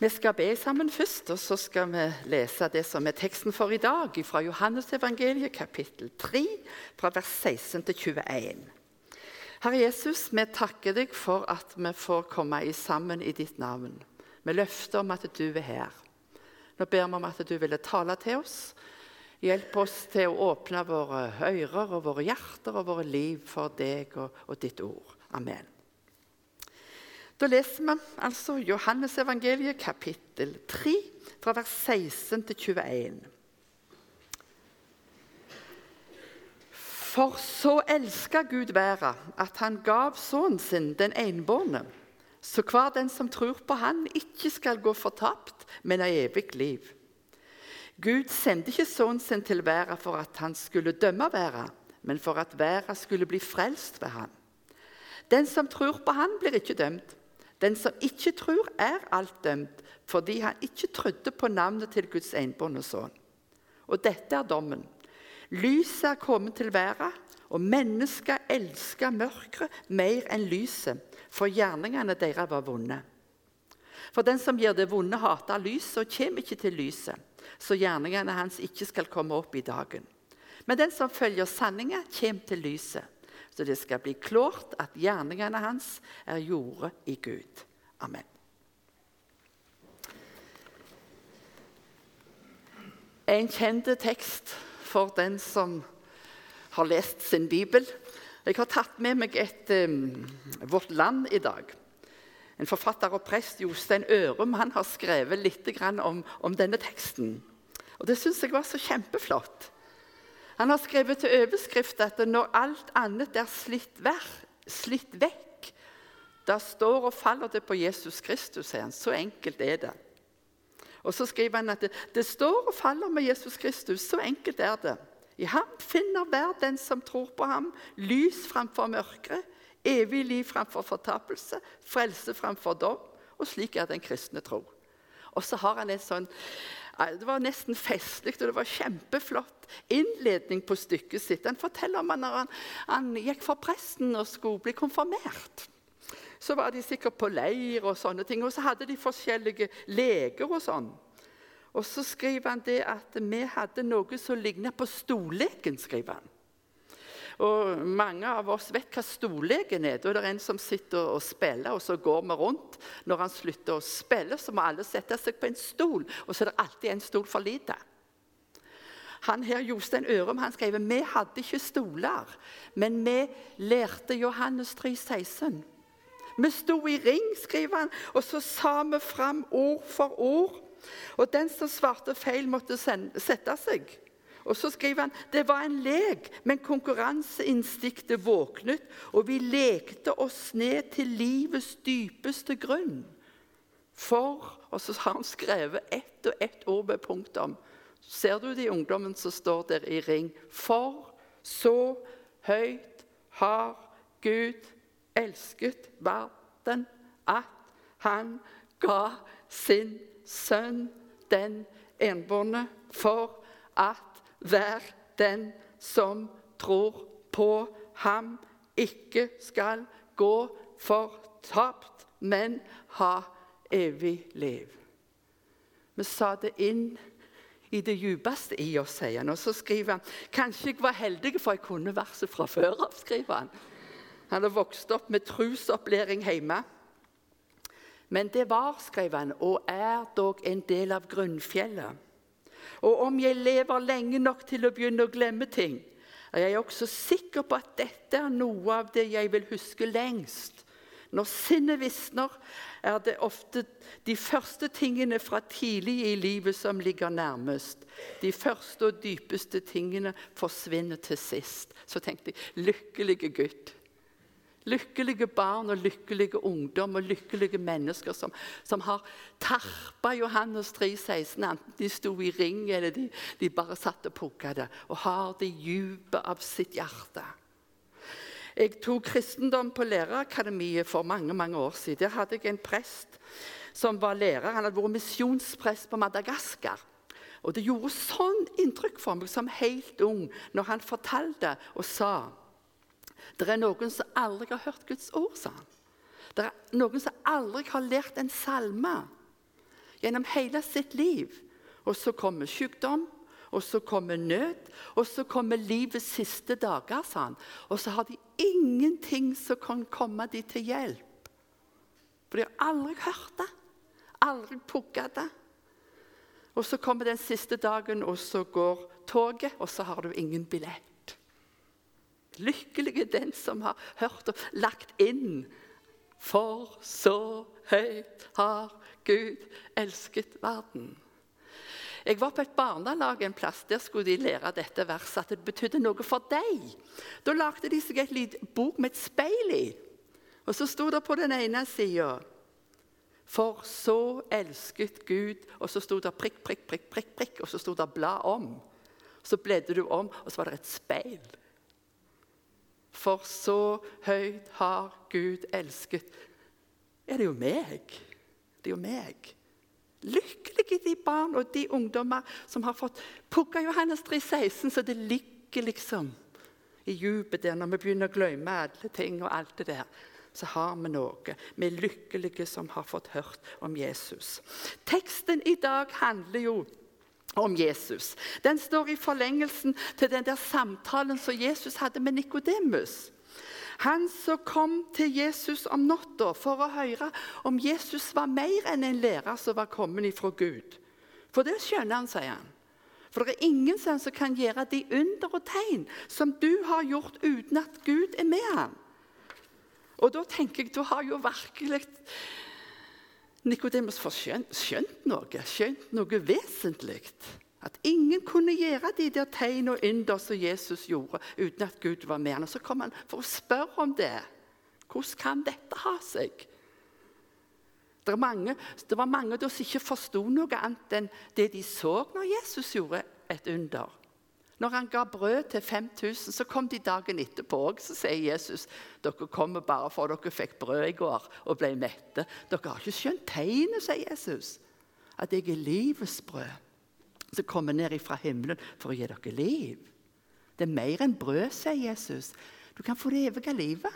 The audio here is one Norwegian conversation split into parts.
Vi skal be sammen først, og så skal vi lese det som er teksten for i dag, fra Johannesevangeliet kapittel 3, fra vers 16 til 21. Herre Jesus, vi takker deg for at vi får komme sammen i ditt navn. Vi løfter om at du er her. Nå ber vi om at du ville tale til oss. Hjelp oss til å åpne våre ører og våre hjerter og våre liv for deg og, og ditt ord. Amen. Da leser vi altså Johannesevangeliet kapittel 3, fra vers 16 til 21. For så elska Gud verda at han gav sønnen sin, den enbårne, så hver den som tror på han, ikke skal gå fortapt, men har evig liv. Gud sendte ikke sønnen sin til verda for at han skulle dømme verda, men for at verda skulle bli frelst ved han. Den som tror på han, blir ikke dømt. Den som ikke tror, er alt dømt, fordi han ikke trodde på navnet til Guds enbårne sønn. Og dette er dommen. Lyset er kommet til verden, og mennesker elsker mørket mer enn lyset, for gjerningene deres var vonde. For den som gjør det vonde, hater lyset og kommer ikke til lyset, så gjerningene hans ikke skal komme opp i dagen. Men den som følger sanningen, kommer til lyset så det skal bli klart at gjerningene hans er jordet i Gud. Amen. En kjent tekst for den som har lest sin bibel. Jeg har tatt med meg et um, Vårt Land i dag. En forfatter og prest, Jostein Ørum, han har skrevet litt om, om denne teksten. Og Det syns jeg var så kjempeflott. Han har skrevet til overskrift at når alt annet er slitt, slitt vekk, da står og faller det på Jesus Kristus. han. Så enkelt er det. Og så skriver han at det, det står og faller med Jesus Kristus. Så enkelt er det. I ham finner hver den som tror på ham, lys framfor mørke, evig liv framfor fortapelse, frelse framfor dom. Og slik er den kristne tro. Og så har han et sånn Det var nesten festlig, og det var kjempeflott innledning på stykket sitt. Han forteller om når han, han gikk for presten og skulle bli konfirmert. Så var de sikkert på leir, og sånne ting, og så hadde de forskjellige leger. og sånn. Og så skriver han det at vi hadde noe som lignet på stolleken. skriver han. Og Mange av oss vet hva stolleken er. Da er det en som sitter og spiller, og så går vi rundt. Når han slutter å spille, så må alle sette seg på en stol, og så er det alltid en stol for lite. Han her, Jostein Ørum han skrev vi hadde ikke stoler, men vi lærte Johannes 3, 16. Vi sto i ring, skriver han, og så sa vi fram ord for ord. Og den som svarte feil, måtte sette seg. Og så skriver han det var en lek, men konkurranseinstinktet våknet, og vi lekte oss ned til livets dypeste grunn. For Og så har han skrevet ett og ett ord med punktum. Ser du de ungdommen som står der i ring? For så høyt har Gud elsket verden at han ga sin sønn den enbårne for at hver den som tror på ham, ikke skal gå fortapt, men ha evig liv. Vi sa det inn i det djupeste i oss, sier han. Og så skriver han kanskje jeg var heldig, for jeg kunne verset fra før av. skriver Han Han har vokst opp med trusopplæring hjemme. Men det var, skrev han, og er dog en del av grunnfjellet. Og om jeg lever lenge nok til å begynne å glemme ting, er jeg også sikker på at dette er noe av det jeg vil huske lengst. Når sinnet visner, er det ofte de første tingene fra tidlig i livet som ligger nærmest. De første og dypeste tingene forsvinner til sist. Så tenkte jeg lykkelige gutt. Lykkelige barn og lykkelige ungdom og lykkelige mennesker som, som har terpa Johannes 3, 16, enten de sto i ring eller de, de bare satt og pukka det, og har det dypet av sitt hjerte. Jeg tok kristendom på Lærerakademiet for mange mange år siden. Der hadde jeg en prest som var lærer. Han hadde vært misjonsprest på Madagaskar. Og Det gjorde sånn inntrykk for meg som helt ung når han fortalte og sa det er noen som aldri har hørt Guds ord, sa han. Det er noen som aldri har lært en salme. gjennom hele sitt liv. Og så kommer sykdom, og så kommer nød, og så kommer livets siste dager, sa han. Og så har de ingenting som kan komme dem til hjelp. For de har aldri hørt det, aldri pugga det. Og så kommer den siste dagen, og så går toget, og så har du ingen billett. Lykkelig er den som har hørt og lagt inn. For så høyt har Gud elsket verden. Jeg var på et barnelag en plass. Der skulle de lære dette verset, at det betydde noe for deg. Da lagde de seg et lite bok med et speil i. Og så sto det på den ene sida For så elsket Gud Og så sto det prikk, prikk, prikk, prikk, prikk, og så sto det 'bla om'. Så bledde du om, og så var det et speil. For så høyt har Gud elsket Er det jo meg? Det er jo meg. Lykkelige de barn og de ungdommer som har fått pugga Johannes 3,16, så det ligger liksom i djupet der når vi begynner å glemme alle ting og alt det der. Så har vi noe. Vi er lykkelige som har fått hørt om Jesus. Teksten i dag handler jo om Jesus. Den står i forlengelsen til den der samtalen som Jesus hadde med Nikodemus. Han som kom til Jesus om natta for å høre om Jesus var mer enn en lærer som var kommet ifra Gud. For det skjønner han, sier han. For det er ingen som kan gjøre de under og tegn som du har gjort uten at Gud er med ham. Og da tenker jeg, du har jo virkelig Nikodemus skjønt, skjønt noe, skjønt noe vesentlig. At ingen kunne gjøre de der tegn og under som Jesus gjorde, uten at Gud var med. Og så kom han for å spørre om det. Hvordan kan dette ha seg? Det, mange, det var mange som ikke forsto noe annet enn det de så når Jesus gjorde et under. Når han ga brød til 5000, så kom de dagen etterpå òg. Så sier Jesus dere kommer bare for dere fikk brød i går og ble mette. Dere har ikke skjønt tegnet, sier Jesus, at jeg er livets brød som kommer ned fra himmelen for å gi dere liv. Det er mer enn brød, sier Jesus. Du kan få det evige livet.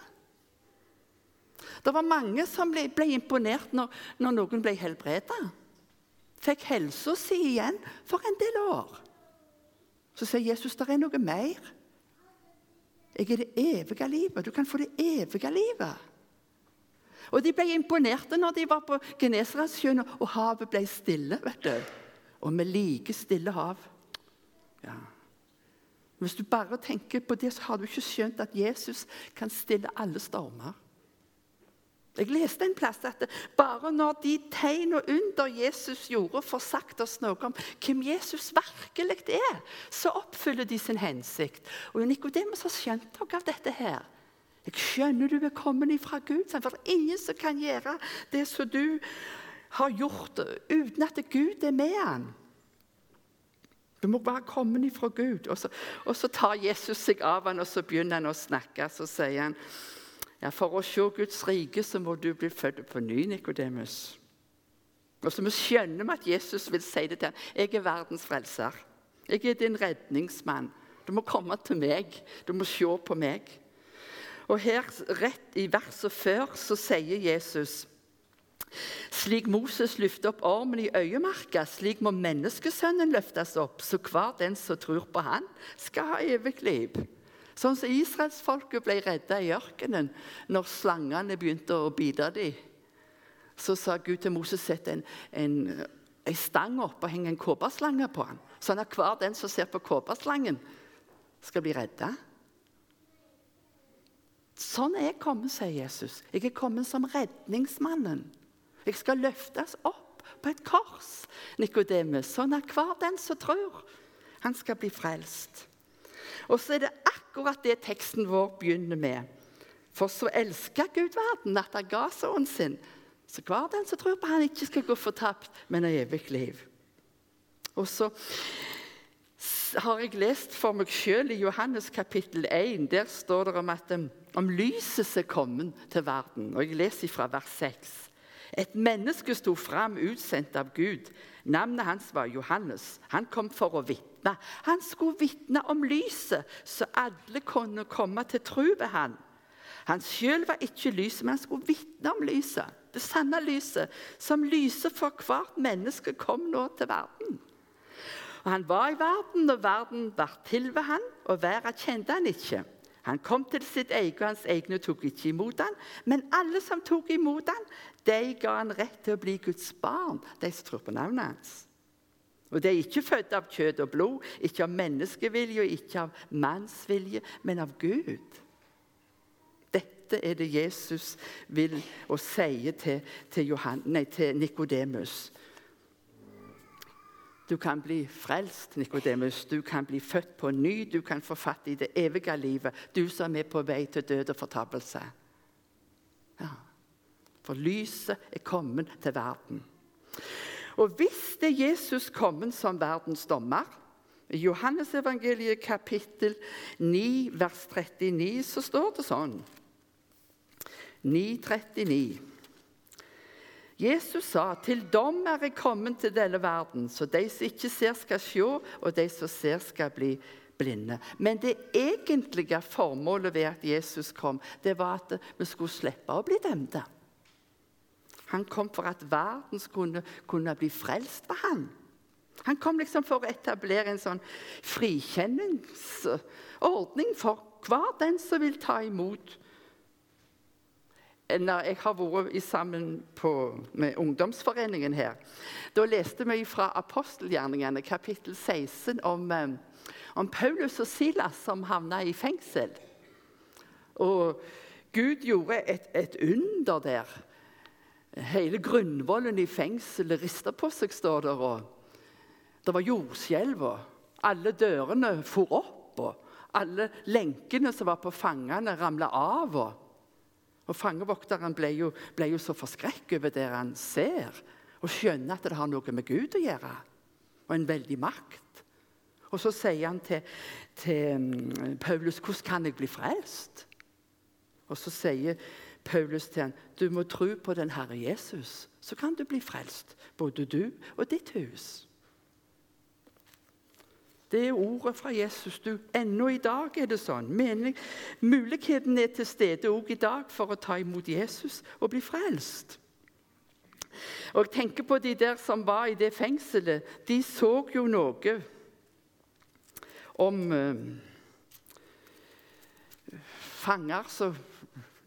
Det var mange som ble, ble imponert når, når, noen ble helbreda. Fikk helsa si igjen for en del år. Så sier Jesus det er noe mer. Jeg er det evige livet. Du kan få det evige livet. Og De ble imponerte når de var på Genesaretsjøen og havet ble stille. vet du og med like stille hav. Ja. Hvis du bare tenker på det, så har du ikke skjønt at Jesus kan stille alle stormer. Jeg leste en plass at bare når de tegn og under Jesus gjorde, får sagt oss noe om hvem Jesus virkelig er, så oppfyller de sin hensikt. Og Nikodemus har skjønt noe av dette her. Jeg skjønner du er kommet ifra Gud, for det er ingen som kan gjøre det som du har gjort uten at Gud er med han. Du må bare komme ifra Gud. Og så, og så, tar Jesus seg av han, og så begynner han å snakke. Så sier han ja, for å se Guds rike så må du bli født på ny, Nikodemus. Og så vi skjønne at Jesus vil si det til ham. Jeg er verdens frelser. Jeg er din redningsmann. Du må komme til meg. Du må se på meg. Og her, rett i verset før, så sier Jesus slik Moses løftet opp armen i øyemarka, slik må menneskesønnen løftes opp, så hver den som tror på han, skal ha evig liv. Sånn som israelsfolket ble redda i ørkenen når slangene begynte å bite dem. Så sa Gud til Moses sett en, en, en stang opp og henge en kobberslange på ham. sånn at hver den som ser på kobberslangen, skal bli redda. Sånn er jeg kommet, sier Jesus. Jeg er kommet som redningsmannen. Jeg skal løftes opp på et kors, Nikodemus, sånn at hver den som tror, han skal bli frelst. Og så er det akkurat det teksten vår begynner med. For så elsker Gud verden at han ga sønnen sin, så hver den som tror på han ikke skal gå fortapt, men ha evig liv. Og så har jeg lest for meg sjøl i Johannes kapittel 1. Der står det om, at, om lyset som er kommet til verden. Og Jeg leser fra vers 6. Et menneske sto fram, utsendt av Gud. Navnet hans var Johannes. Han kom for å vitne. Han skulle vitne om lyset, så alle kunne komme til tro ved han. Han sjøl var ikke lyset, men han skulle vitne om lyset. det sanne lyset, som lyser for hvert menneske, kom nå til verden. Og Han var i verden, og verden var til ved han, og verden kjente han ikke. Han kom til sitt eget, og hans egne tok ikke imot han. Men alle som tok imot han, de ga han rett til å bli Guds barn, de som tror på navnet hans. Og De er ikke født av kjøtt og blod, ikke av menneskevilje og ikke av mannsvilje, men av Gud. Dette er det Jesus vil og sier til, til, til Nikodemus. Du kan bli frelst, Nikodemus. Du kan bli født på ny. Du kan få fatt i det evige livet. Du som er på vei til død og fortapelse. Ja. For lyset er kommet til verden. Og hvis det er Jesus kommet som verdens dommer I Johannesevangeliet kapittel 9, vers 39, så står det sånn 9.39. Jesus sa, 'Til dom er jeg kommet til denne verden, så de som ikke ser, skal se, og de som ser, skal bli blinde.' Men det egentlige formålet ved at Jesus kom, det var at vi skulle slippe å bli dømte. Han kom for at verden skulle kunne bli frelst ved han. Han kom liksom for å etablere en sånn frikjenningsordning for hver den som vil ta imot. Når jeg har vært sammen på, med ungdomsforeningen her, da leste vi fra apostelgjerningene kapittel 16 om, eh, om Paulus og Silas som havna i fengsel. Og Gud gjorde et, et under der Hele grunnvollen i fengselet rista på seg, står der. Og det var jordskjelv. Alle dørene for opp. og Alle lenkene som var på fangene, ramla av. Og, og Fangevokteren ble jo, ble jo så forskrekket over det han ser, og skjønner at det har noe med Gud å gjøre, og en veldig makt. Og så sier han til, til mm, Paulus, 'Hvordan kan jeg bli frelst?' Og så sier Paulus til ham du må tro på den Herre Jesus, så kan du bli frelst, både du og ditt hus. Det er ordet fra Jesus. Du, ennå i dag er det sånn. Mening, muligheten er til stede òg i dag for å ta imot Jesus og bli frelst. Og jeg tenker på de der som var i det fengselet. De så jo noe om eh, fanger som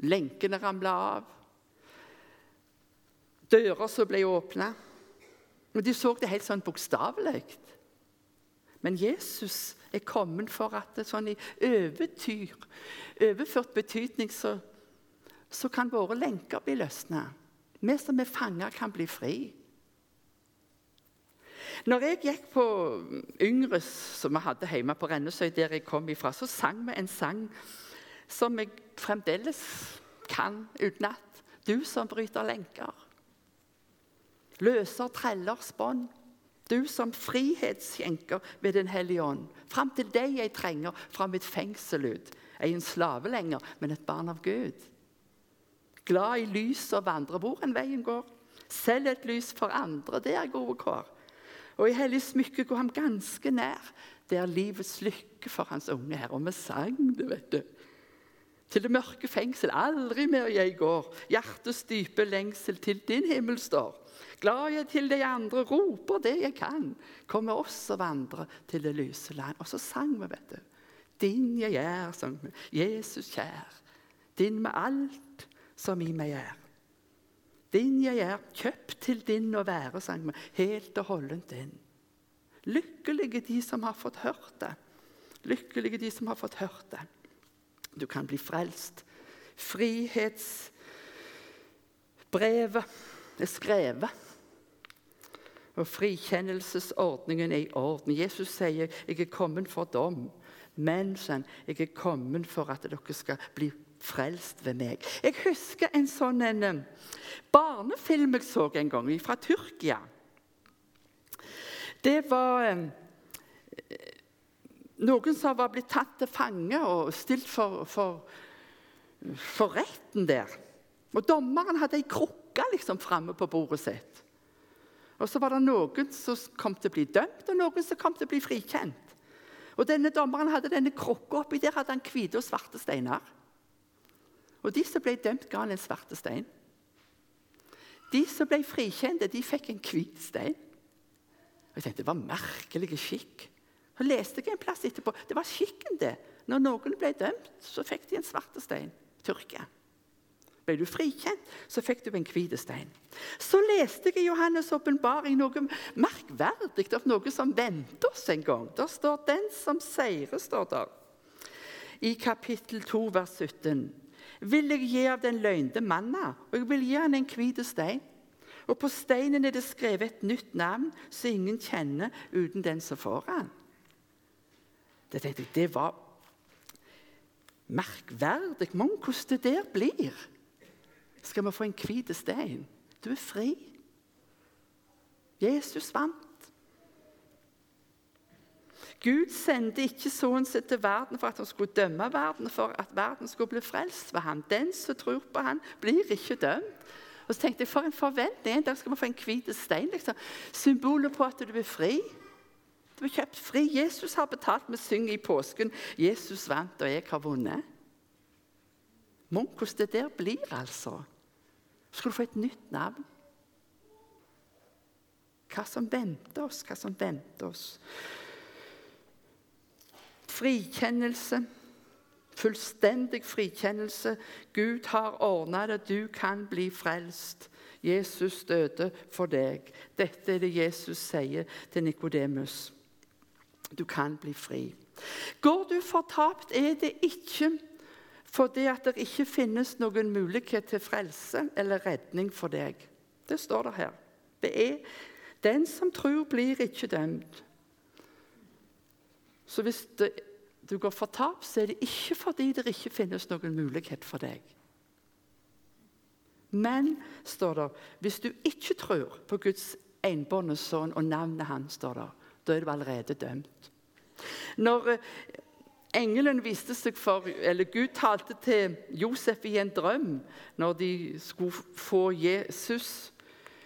Lenkene ramla av. Dører som ble åpna. De så det helt sånn bokstavelig. Men Jesus er kommet for at sånn i overtyr, overført betydning, så, så kan våre lenker bli løsna. Vi som er fanger, kan bli fri. Når jeg gikk på Yngres, som vi hadde hjemme på Rennesøy, der jeg kom ifra, så sang vi en sang som jeg fremdeles kan utenat. Du som bryter lenker. Løser trellers bånd. Du som frihetsskjenker ved Den hellige ånd. Fram til deg jeg trenger fra mitt fengsel ut. Jeg er en slave lenger, men et barn av Gud. Glad i lys og vandrer hvor en veien går. Selv et lys for andre, det er gode kår. Og i hellig smykke går han ganske nær. Det er livets lykke for hans unge her. Og vi sang det, vet du. Til det mørke fengsel, aldri mer jeg går. Hjertets dype lengsel til din himmel står. Glad jeg til de andre roper det jeg kan. Kom med oss vandre til det lyse land. Og så sang vi, vet du. Din jeg er, sang vi. Jesus kjær. Din med alt som i meg er. Din jeg er, kjøpt til din å være, sang vi. Helt og holdent din. Lykkelige de som har fått hørt det. Lykkelige de som har fått hørt det. Du kan bli frelst. Frihetsbrevet er skrevet. Og frikjennelsesordningen er i orden. Jesus sier 'Jeg er kommet for dom', men sånn, 'jeg er kommet for at dere skal bli frelst ved meg'. Jeg husker en sånn en, eh, barnefilm jeg så en gang, fra Tyrkia. Det var eh, noen som var blitt tatt til fange og stilt for, for, for retten der. Og Dommeren hadde ei krukke liksom framme på bordet sitt. Og Så var det noen som kom til å bli dømt, og noen som kom til å bli frikjent. Og denne Dommeren hadde denne krukka oppi der hadde han hvite og svarte steiner. Og De som ble dømt, ga han en svarte stein. De som ble frikjente, de fikk en hvit stein. Og jeg tenkte, Det var merkelig skikk. Så leste jeg en plass etterpå. Det var skikken, det. Når noen ble dømt, så fikk de en svarte stein. Tyrkia. Ble du frikjent, så fikk du en hvit stein. Så leste jeg i Johannes' åpenbaring noe merkverdig av noe som venter oss en gang. Der står 'den som seirer'. står der. I kapittel 2, vers 17. Vil jeg gi av den løgnde manna, og jeg vil gi han en hvit stein. Og på steinen er det skrevet et nytt navn som ingen kjenner uten den som får han. Det, tenkte jeg, det var merkverdig. Mon hvordan det der blir. Skal vi få en hvit stein? Du er fri. Jesus vant. Gud sendte ikke sønnen sin til verden for at han skulle dømme verden, for at verden skulle bli frelst ved ham. Den som tror på ham, blir ikke dømt. Og så tenkte jeg, For en forventning! En dag skal vi få en hvit stein. liksom. Symbolet på at du er fri. Du er kjøpt fri. Jesus har betalt. Vi synger i påsken 'Jesus vant, og jeg har vunnet'. Mon hvordan det der blir, altså. Skal du få et nytt navn. Hva som venter oss, hva som venter oss. Frikjennelse. Fullstendig frikjennelse. Gud har ordna det. Du kan bli frelst. Jesus døde for deg. Dette er det Jesus sier til Nikodemus. Du kan bli fri. Går du fortapt, er det ikke fordi at det ikke finnes noen mulighet til frelse eller redning for deg. Det står det her. Det er den som tror, blir ikke dømt. Så hvis det, du går fortapt, så er det ikke fordi det ikke finnes noen mulighet for deg. Men, står det, hvis du ikke tror på Guds enbårne sønn og navnet hans, står det, da er du allerede dømt. Når eh, engelen viste seg for, eller Gud talte til Josef i en drøm når de skulle få Jesus,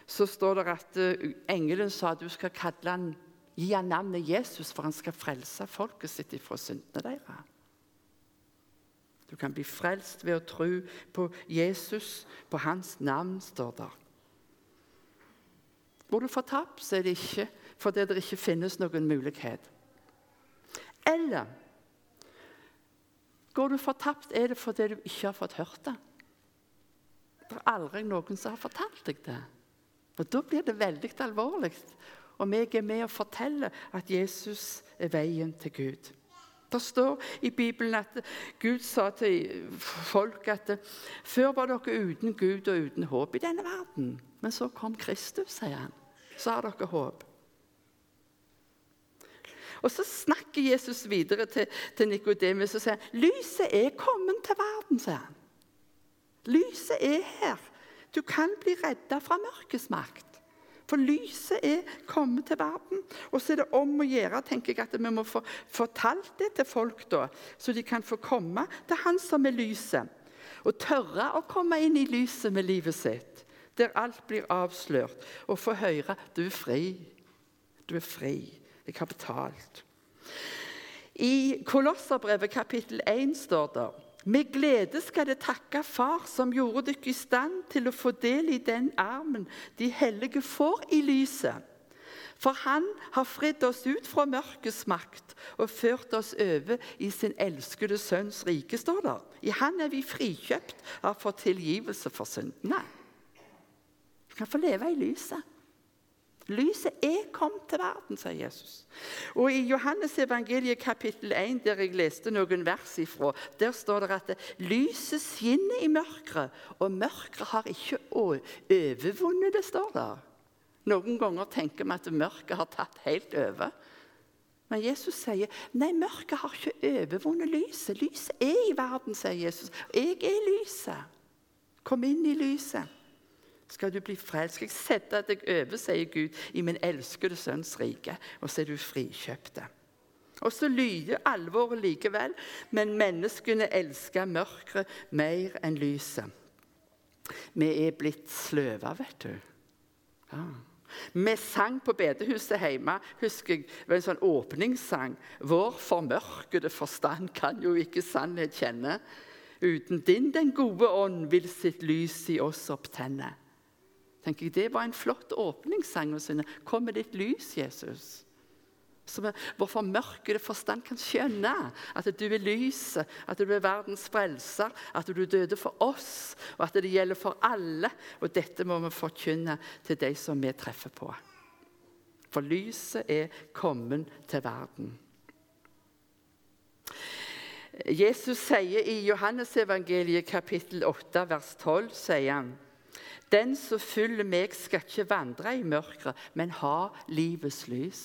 så står det at eh, engelen sa at du skal kalle han, gi han navnet Jesus, for han skal frelse folket sitt fra syndene deres. Du kan bli frelst ved å tro på Jesus, på hans navn, står det. Går du fortapt, så er det ikke fordi det ikke finnes noen mulighet. Eller går du fortapt, er det fordi du ikke har fått hørt det. Det er aldri noen som har fortalt deg det. Og Da blir det veldig alvorlig Og meg er med og forteller at Jesus er veien til Gud. Det står i Bibelen at Gud sa til folk at før var dere uten Gud og uten håp i denne verden. Men så kom Kristus, sier han. Så har dere håp. Og Så snakker Jesus videre til, til Nikodemus og sier lyset er kommet til verden. sier han. Lyset er her. Du kan bli redda fra mørkets makt. For lyset er kommet til verden. Og så er det om å gjøre tenker jeg, at vi må få fortalt det til folk, da, så de kan få komme til Han som er lyset. Og tørre å komme inn i lyset med livet sitt, der alt blir avslørt. Og få høre du er fri. Du er fri. Jeg har betalt. I Kolosserbrevet kapittel 1 står det med glede skal det takke Far, som gjorde dere i stand til å få del i den armen de hellige får i lyset. For Han har fridd oss ut fra mørkets makt og ført oss over i sin elskede Sønns rike, står det. I Han er vi frikjøpt av for tilgivelse for syndene. Vi kan få leve i lyset. Lyset er kommet til verden, sier Jesus. Og I Johannes evangeliet kapittel 1, der jeg leste noen vers ifra, der står det at lyset skinner i mørket, og mørket har ikke overvunnet det. står der. Noen ganger tenker vi at mørket har tatt helt over. Men Jesus sier nei, mørket har ikke overvunnet lyset. Lyset er i verden, sier Jesus. Jeg er lyset. Kom inn i lyset skal du bli frelst. Skal jeg sette deg over, sier Gud, i min elskede sønns rike, og så er du frikjøpte. Og så lyder alvoret likevel, men menneskene elsker mørket mer enn lyset. Vi er blitt sløve, vet du. Ja. Vi sang på bedehuset hjemme, husker jeg, det var en sånn åpningssang. Vår formørkede forstand kan jo ikke sannhet kjenne. Uten din, den gode ånd, vil sitt lys i oss opptenne. Tenker jeg, Det var en flott åpningssang å synge. Kom med ditt lys, Jesus. Som er, hvorfor mørkede forstand kan skjønne at du er lyset, at du er verdens frelser, at du døde for oss, og at det gjelder for alle. Og dette må vi forkynne til de som vi treffer på. For lyset er kommet til verden. Jesus sier i Johannesevangeliet kapittel 8, vers 12, sier han Den som følger meg, skal ikke vandre i mørket, men ha livets lys.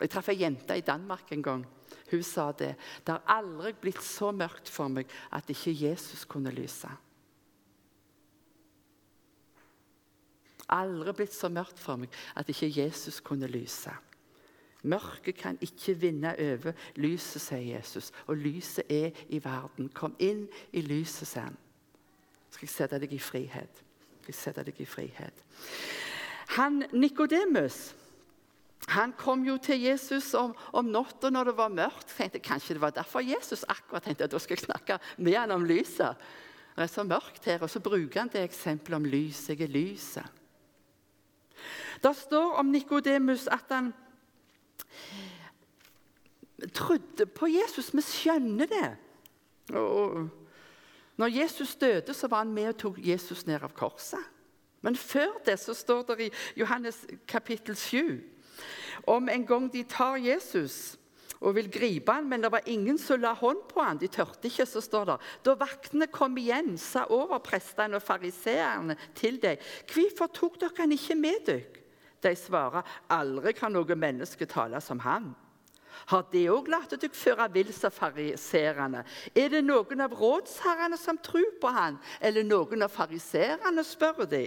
Jeg traff ei jente i Danmark en gang. Hun sa det. Det har aldri blitt så mørkt for meg at ikke Jesus kunne lyse. Aldri blitt så mørkt for meg at ikke Jesus kunne lyse. Mørket kan ikke vinne over lyset, sier Jesus. Og lyset er i verden. Kom inn i lyset, sier han. Skal jeg sette deg i frihet? Skal jeg sette deg i frihet? Han Nikodemus han kom jo til Jesus om, om natta når det var mørkt. tenkte Kanskje det var derfor Jesus akkurat tenkte at da skal jeg snakke med han om lyset. Det er så mørkt her, og så bruker han det eksempelet om lys. Jeg lyset. Det står om Nikodemus at han trodde på Jesus. Vi skjønner det. Og når Jesus døde, så var han med og tok Jesus ned av korset. Men før det så står det i Johannes kapittel 7 om en gang de tar Jesus og vil gripe han, men det var ingen som la hånd på han. De tørte ikke, så står det. Da vaktene kom igjen, sa overprestene og fariseerne til dem, hvorfor tok dere han ikke med dere? De svarer, aldri kan noe menneske tale som han. Har de òg latt dere føre vill som fariserene? Er det noen av rådsherrene som tror på han, eller noen av fariserene, spør de.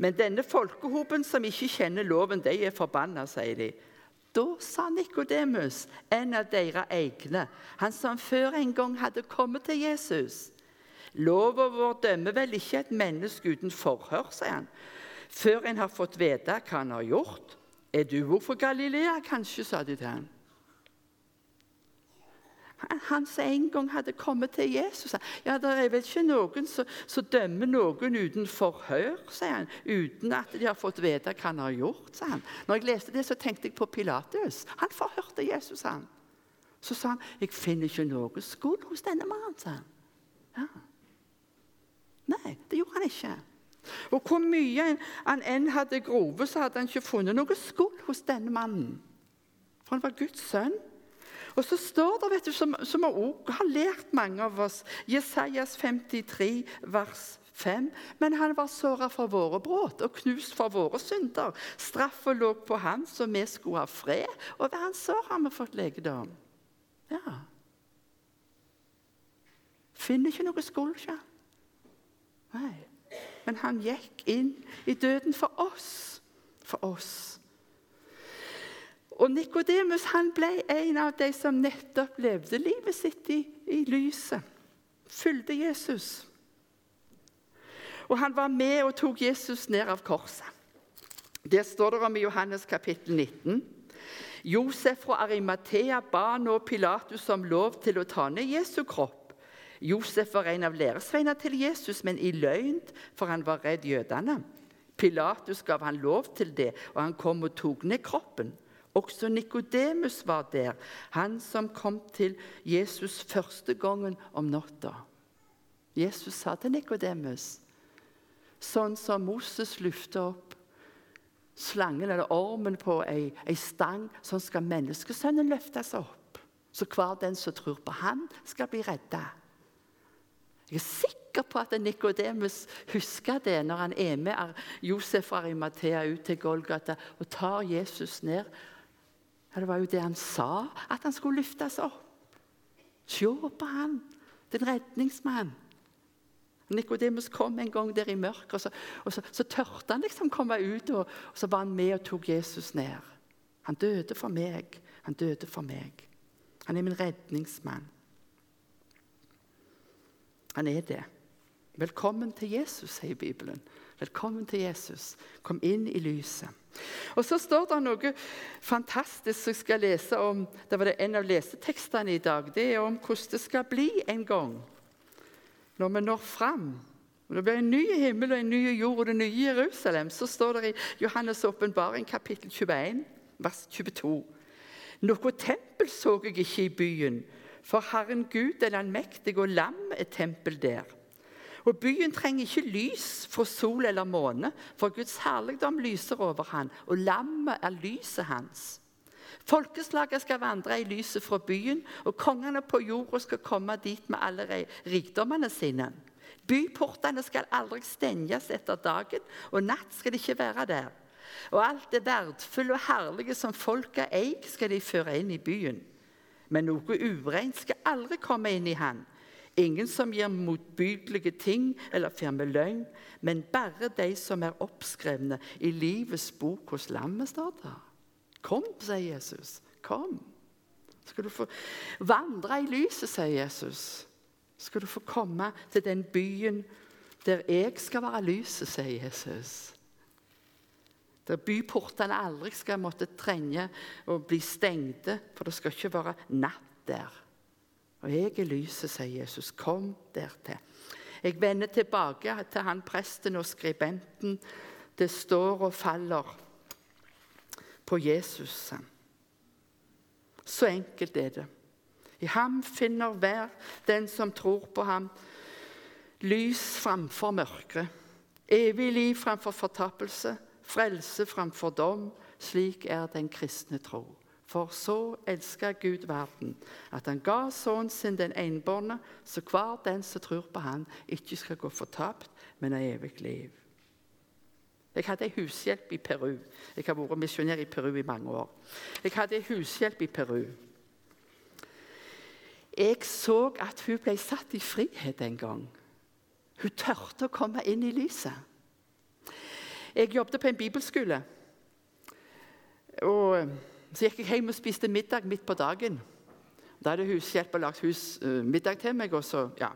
Men denne folkehopen som ikke kjenner loven, de er forbanna, sier de. Da sa Nikodemus, en av deres egne, han som før en gang hadde kommet til Jesus. Lova vår dømmer vel ikke et menneske uten forhør, sier han før en har fått vite hva han har gjort. Er du òg fra Galilea, kanskje, sa de til ham. Han som en gang hadde kommet til Jesus. Ja, Det er vel ikke noen som, dømmer noen uten forhør, sier han. Uten at de har fått vite hva han har gjort. sa han. Når jeg leste det, så tenkte jeg på Pilatus. Han forhørte Jesus. han. Så sa han, 'Jeg finner ikke noe skuld hos denne mannen', sa han. Ja. Nei, det gjorde han ikke. Og hvor mye han enn hadde grovet, så hadde han ikke funnet noe skuld hos denne mannen. For han var Guds sønn. Og så står det, vet du, som, som også har lært mange av oss, Jesajas 53, vers 5. Men han var såra for våre brudd og knust for våre synder. Straffa lå på han, så vi skulle ha fred, og ved hans sår har vi fått legedom. Ja. Finner ikke noe skuld ikke Nei men han gikk inn i døden for oss. For oss. Og Nikodemus ble en av de som nettopp levde livet sitt i, i lyset. Fulgte Jesus. Og han var med og tok Jesus ned av korset. Det står det om i Johannes kapittel 19. Josef fra Arimathea ba nå Pilatus om lov til å ta ned Jesu kropp. Josef var en av læresveinene til Jesus, men i løgn, for han var redd jødene. Pilatus gav han lov til det, og han kom og tok ned kroppen. Også Nikodemus var der, han som kom til Jesus første gangen om natta. Jesus sa til Nikodemus, sånn som Moses løfta opp slangen eller ormen på ei, ei stang, sånn skal menneskesønnen løftes opp. Så hver den som tror på ham, skal bli redda. Jeg er sikker på at Nikodemus husker det når han er med Josef fra Arimathea ut til Golgata og tar Jesus ned. Ja, det var jo det han sa, at han skulle løftes opp. Se på han, den redningsmann. Nikodemus kom en gang der i mørket, og, så, og så, så tørte han liksom komme ut. Og, og, så var han med og tok Jesus ned. Han døde for meg. Han døde for meg. Han er min redningsmann. Han er det. Velkommen til Jesus, sier Bibelen. Velkommen til Jesus. Kom inn i lyset. Og Så står det noe fantastisk som jeg skal lese om. Det var det en av lesetekstene i dag. Det er om hvordan det skal bli en gang når vi når fram Når Det blir en ny himmel og en ny jord og det nye Jerusalem. Så står det i Johannes' åpenbaring kapittel 21, vers 22. Noe tempel så jeg ikke i byen, for Herren Gud den allmektige og lam er tempel der. Og Byen trenger ikke lys fra sol eller måne, for Guds herligdom lyser over han, og lammet er lyset hans. Folkeslaget skal vandre i lyset fra byen, og kongene på jorda skal komme dit med alle rikdommene sine. Byportene skal aldri stenges etter dagen, og natt skal de ikke være der. Og alt det verdfulle og herlige som folket eier, skal de føre inn i byen. Men noe ureint skal aldri komme inn i han. Ingen som gir motbydelige ting eller firmer løgn, men bare de som er oppskrevne i livets bok hos lammet, står det. Kom, sier Jesus. Kom. Skal du få vandre i lyset, sier Jesus. Skal du få komme til den byen der jeg skal være lyset, sier Jesus. Der byportene aldri skal måtte trenge å bli stengte, for det skal ikke være natt der. Og jeg er lyset, sier Jesus. Kom dertil. Jeg vender tilbake til han presten og skribenten. Det står og faller på Jesus. Så enkelt er det. I ham finner hver den som tror på ham, lys framfor mørket, evig liv framfor fortapelse, frelse framfor dom. Slik er den kristne tro. For så elska Gud verden, at han ga sønnen sin den enbårne, så hver den som tror på han, ikke skal gå fortapt, men ha evig liv. Jeg hadde ei hushjelp i Peru. Jeg har vært misjonær i Peru i mange år. Jeg hadde ei hushjelp i Peru. Jeg så at hun ble satt i frihet en gang. Hun tørte å komme inn i lyset. Jeg jobbet på en bibelskole. Og så gikk jeg hjem og spiste middag midt på dagen. Da hadde hushjelpa lagd hus, uh, middag til meg. og så, ja.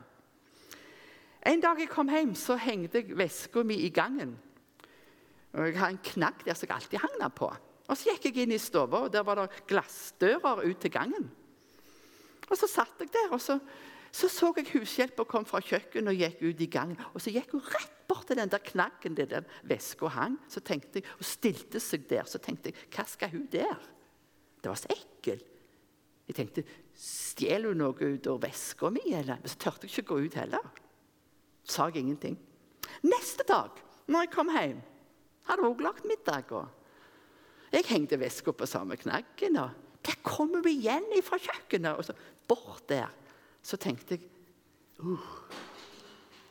En dag jeg kom hjem, så hengte jeg veska mi i gangen. Og Jeg har en knagg der som jeg alltid hang den på. Og Så gikk jeg inn i stua, og der var det glassdører ut til gangen. Og Så satt jeg der, og så så, så jeg hushjelpa kom fra kjøkkenet og gikk ut i gangen. Og så gikk hun rett bort til den der knaggen der den veska hang. Så tenkte jeg, og stilte seg der. Så tenkte jeg, hva skal hun der? Det var så ekkelt. Jeg tenkte Stjeler hun noe ut av veska mi? Men så turte jeg ikke gå ut heller. Sa jeg ingenting. Neste dag, når jeg kom hjem, hadde hun lagd middag. Og jeg hengte veska på samme knaggen. og Der kommer vi igjen fra kjøkkenet. Og så bort der. Så tenkte jeg uh,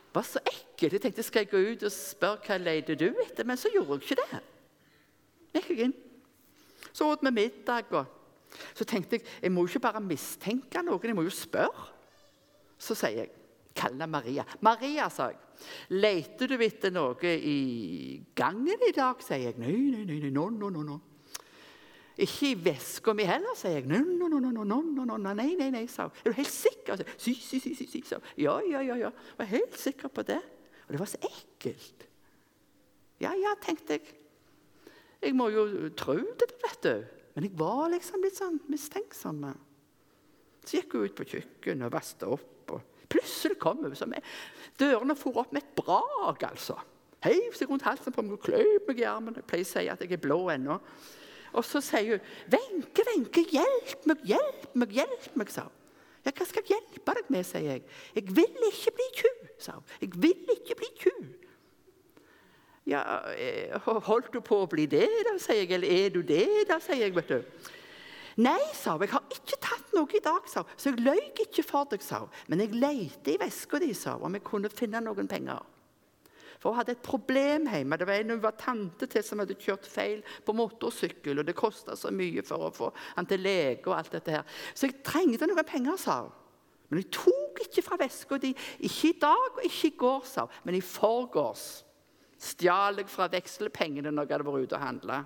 Det var så ekkelt. Jeg tenkte skal jeg gå ut og spørre hva leter du etter? Men så gjorde jeg ikke det. Gikk jeg inn. Så åt vi middag. og Så tenkte jeg jeg må ikke bare mistenke noen, jeg må jo spørre. Så sier jeg Kall henne Maria. 'Maria', sa jeg. 'Leter du etter noe i gangen i dag?' sier jeg. 'Nei, nei, nei, no, no, no, no. Ikke i veska mi heller, sier jeg. No, no, no, no, no, no, no, Nei, nei, nei, sa hun. Er du helt sikker? Si, si, si, si, si, sa hun. Ja, ja, ja, ja. Jeg var helt sikker på det. Og det var så ekkelt. Ja, ja, tenkte jeg. Jeg må jo tro det, vet du. Men jeg var liksom litt sånn mistenksom. Så gikk hun ut på kjøkkenet og vasket opp. og Plutselig kom hun. Så dørene for opp med et brak, altså. Heiv seg rundt halsen på meg og kløp meg i armen. Jeg pleier å si at jeg er blå ennå. Og så sier hun, 'Wenche, Wenche, hjelp meg, hjelp meg, hjelp meg', sa hun. Ja, 'Hva skal jeg hjelpe deg med', sier jeg. 'Jeg vil ikke bli tjuv', sa hun. 'Jeg vil ikke bli tjuv'. Ja, eh, holdt du på å bli det, da, sier jeg. Eller er du det, da, sier jeg. vet du. Nei, sa hun. Jeg har ikke tatt noe i dag, sa hun. Så jeg løy ikke for deg, sa hun. Men jeg lette i veska di, sa hun, om jeg kunne finne noen penger. For hun hadde et problem hjemme. Det var en hun var tante til som hadde kjørt feil på motorsykkel. og Det kosta så mye for å få han til lege. og alt dette her. Så jeg trengte noen penger, sa hun. Men jeg tok ikke fra veska di. Ikke i dag og ikke i går, sa hun. Men i forgårs stjal jeg fra vekslepengene når jeg hadde vært ute og handla.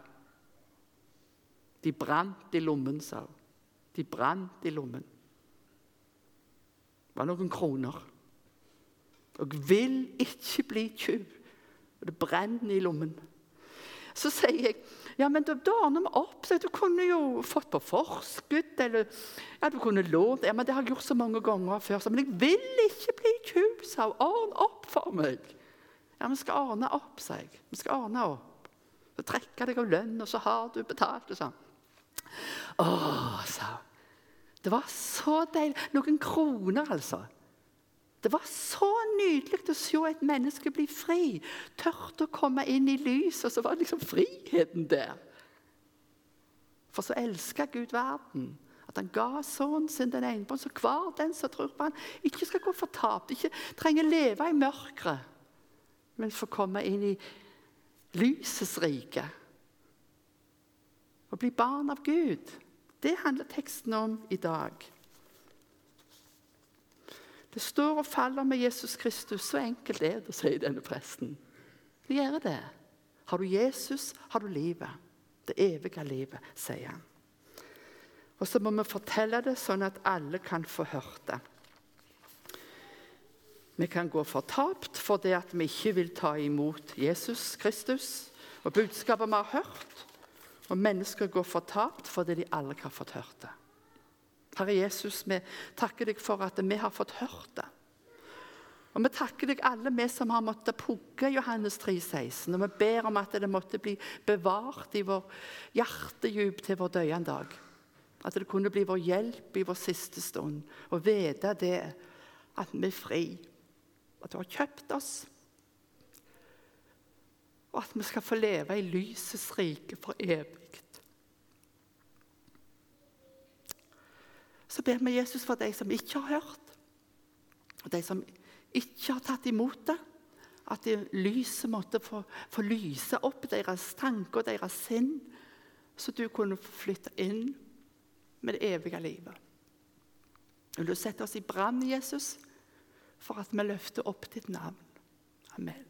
De brant i lommen, sa hun. De brant i lommen. Det var noen kroner. Og vil ikke bli tjuv. Og det brenner i lommen. Så sier jeg ja, men da ordner vi opp. Så du kunne jo fått på forskudd. Eller ja, du kunne lånt ja, men Det har jeg gjort så mange ganger før. Så, men jeg vil ikke bli tjuv, sa hun. Ordn opp for meg. Ja, vi skal ordne opp, sa jeg. Vi skal ordne opp. Så trekke deg av lønn, og så har du betalt. sånn. Å, sa hun. Det var så deilig. Noen kroner, altså. Det var så nydelig å se et menneske bli fri. Tørte å komme inn i lys, og så var det liksom friheten der. For så elska Gud verden at han ga sønnen sin den ene, så hver den som tror på han, ikke skal gå fortapt, ikke trenger leve i mørket, men få komme inn i lysets rike. Å bli barn av Gud. Det handler teksten om i dag. Det står og faller med Jesus Kristus. Så enkelt er det, sier denne presten. Det gjør det. Har du Jesus, har du livet. Det evige livet, sier han. Og så må vi fortelle det sånn at alle kan få hørt det. Vi kan gå fortapt fordi at vi ikke vil ta imot Jesus Kristus og budskapet vi har hørt. Og mennesker går fortapt fordi de aldri har fått hørt det. Herre Jesus, vi takker deg for at vi har fått hørt det. Og Vi takker deg alle vi som har måttet pugge Johannes 3, 16, Og vi ber om at det måtte bli bevart i vår hjertedjup til vår døende dag. At det kunne bli vår hjelp i vår siste stund å vite det at vi er fri. At du har kjøpt oss. Og at vi skal få leve i lysets rike for evig. Så ber vi Jesus for de som ikke har hørt, og de som ikke har tatt imot det. At det lyset måtte få, få lyse opp deres tanker og deres sinn, så du kunne flytte inn med det evige livet. Vil du sette oss i brann, Jesus, for at vi løfter opp ditt navn? Amen.